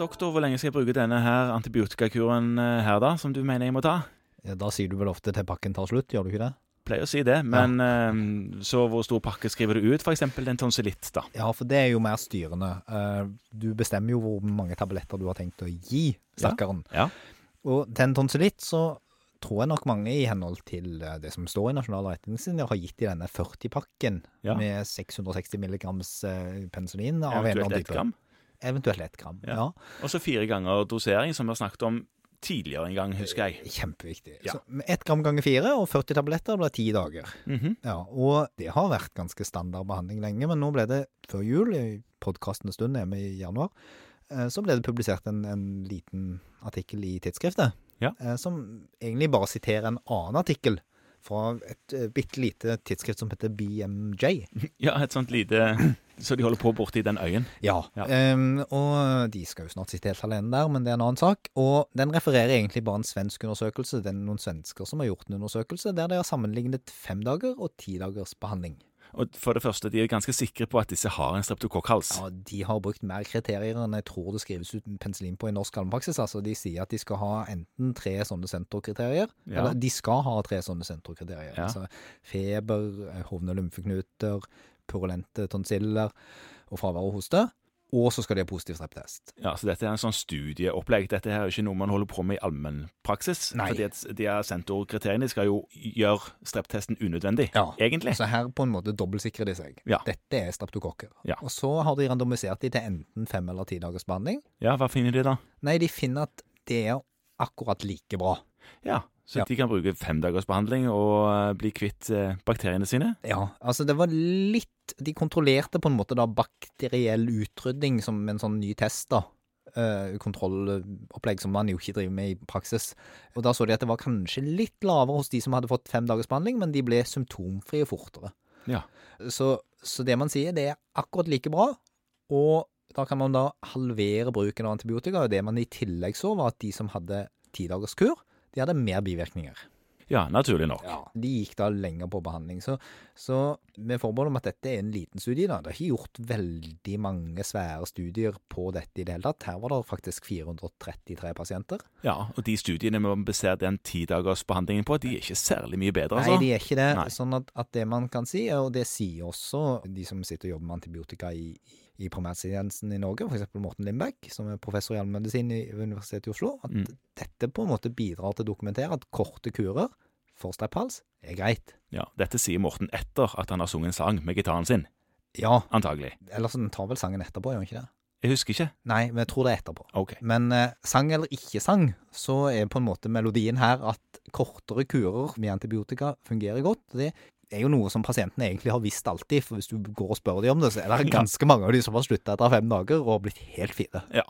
doktor, hvor lenge skal jeg bruke denne her antibiotikakuren eh, her, da, som du mener jeg må ta? Ja, Da sier du vel ofte til pakken tar slutt, gjør du ikke det? Pleier å si det, men ja. så hvor stor pakke skriver du ut? F.eks. en tonsillitt, da. Ja, for det er jo mer styrende. Eh, Du bestemmer jo hvor mange tabletter du har tenkt å gi stakkaren. Ja. Og til en tonsillitt så tror jeg nok mange i henhold til eh, det som står i nasjonale retningslinjer, har gitt i denne 40-pakken Ja. med 660 milligrams eh, penicillin av en eller annen type. Eventuelt ett gram. Ja. Ja. Og så fire ganger dosering, som vi har snakket om tidligere en gang, husker jeg. Kjempeviktig. Ja. Så ett gram ganger fire og 40 tabletter blir ti dager. Mhm. Ja, og det har vært ganske standard behandling lenge, men nå ble det før jul, i podkastens stund hjemme i januar, eh, så ble det publisert en, en liten artikkel i tidsskriftet, Ja. eh, som egentlig bare siterer en annen artikkel fra et bitte lite tidsskrift som heter BMJ. Ja, et sånt lite Så de holder på borti den øyen. Ja, Ja. Um, og de skal jo snart sitte helt alene der, men det er en annen sak. Og den refererer egentlig bare en svensk undersøkelse. Det er noen svensker som har gjort en undersøkelse der de har sammenlignet fem dager og ti dagers behandling. Og for det første, de er ganske sikre på at disse har en streptokokkhals. Ja, De har brukt mer kriterier enn jeg tror det skrives ut penicillin på i norsk allmennpraksis. Altså, de sier at de skal ha enten tre sånne senterkriterier, Ja. eller de skal ha tre sånne senterkriterier. Ja. Altså feber, eh, hovne- lymfeknuter, purulente tonsiller og fravær av hoste. Og så skal de ha positiv streptest. Ja, så dette er en sånn studieopplegg. Dette her er ikke noe man holder på med i allmennpraksis. Nei. Fordi at de kriteriene. De skal jo gjøre streptesten unødvendig, Ja. egentlig. Så her på en måte dobbeltsikrer de seg. Ja. Dette er streptokokker. Ja. Og så har de randomisert de til enten fem eller ti dagers behandling. Ja, hva finner de da? Nei, de finner at det er akkurat like bra. Ja, så Ja. de kan bruke fem dagers behandling og eh, bli kvitt eh, bakteriene sine. Ja, altså det var litt De kontrollerte på en måte da bakteriell utrydding som en sånn ny test, da. Eh, kontrollopplegg som man jo ikke driver med i praksis. Og da så de at det var kanskje litt lavere hos de som hadde fått fem dagers behandling, men de ble symptomfrie fortere. Ja. Så, så det man sier, det er akkurat like bra, og da kan man da halvere bruken av antibiotika. Og det man i tillegg så, var at de som hadde ti dagers kur, de hadde mer bivirkninger. Ja, naturlig nok. Ja, De gikk da lenger på behandling. Så, så med forbehold om at dette er en liten studie, da. Det er ikke gjort veldig mange svære studier på dette i det hele tatt. Her var det faktisk 433 pasienter. Ja, og de studiene vi baserer den tidagersbehandlingen på, de er ikke særlig mye bedre, altså. Nei, de er ikke det. Nei. Sånn at, at det man kan si, og det sier også de som sitter og jobber med antibiotika i, i primærtjenesten i Norge, f.eks. Morten Lindbekk, som er professor i allmennmedisin i Universitetet i Oslo, at Mm. dette på en måte bidrar til å dokumentere at korte kurer for strepphals er greit. Ja, Dette sier Morten etter at han har sunget en sang med gitaren sin, Ja, antagelig. eller så tar vel sangen etterpå, gjør han ikke det? Jeg husker ikke. Nei, men jeg tror det er etterpå. Ok. Men eh, sang eller ikke sang, så er på en måte melodien her at kortere kurer med antibiotika fungerer godt. Det er jo noe som pasientene egentlig har visst alltid, for hvis du går og spør dem om det, så er det ganske mange av de som har slutta etter fem dager og blitt helt fine. Ja.